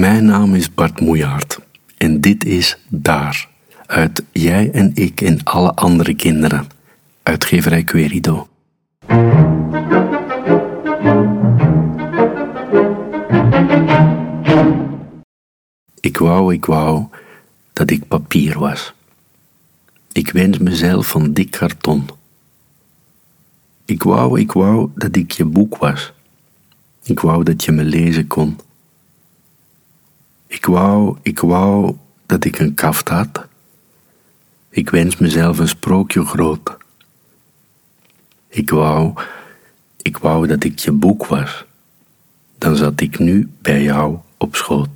Mijn naam is Bart Moejaert en dit is Daar, uit Jij en ik en alle andere kinderen, uitgeverij Querido. Ik wou, ik wou dat ik papier was. Ik wens mezelf van dik karton. Ik wou, ik wou dat ik je boek was. Ik wou dat je me lezen kon. Wou, ik wou dat ik een kaft had. Ik wens mezelf een sprookje groot. Ik wou, ik wou dat ik je boek was. Dan zat ik nu bij jou op schoot.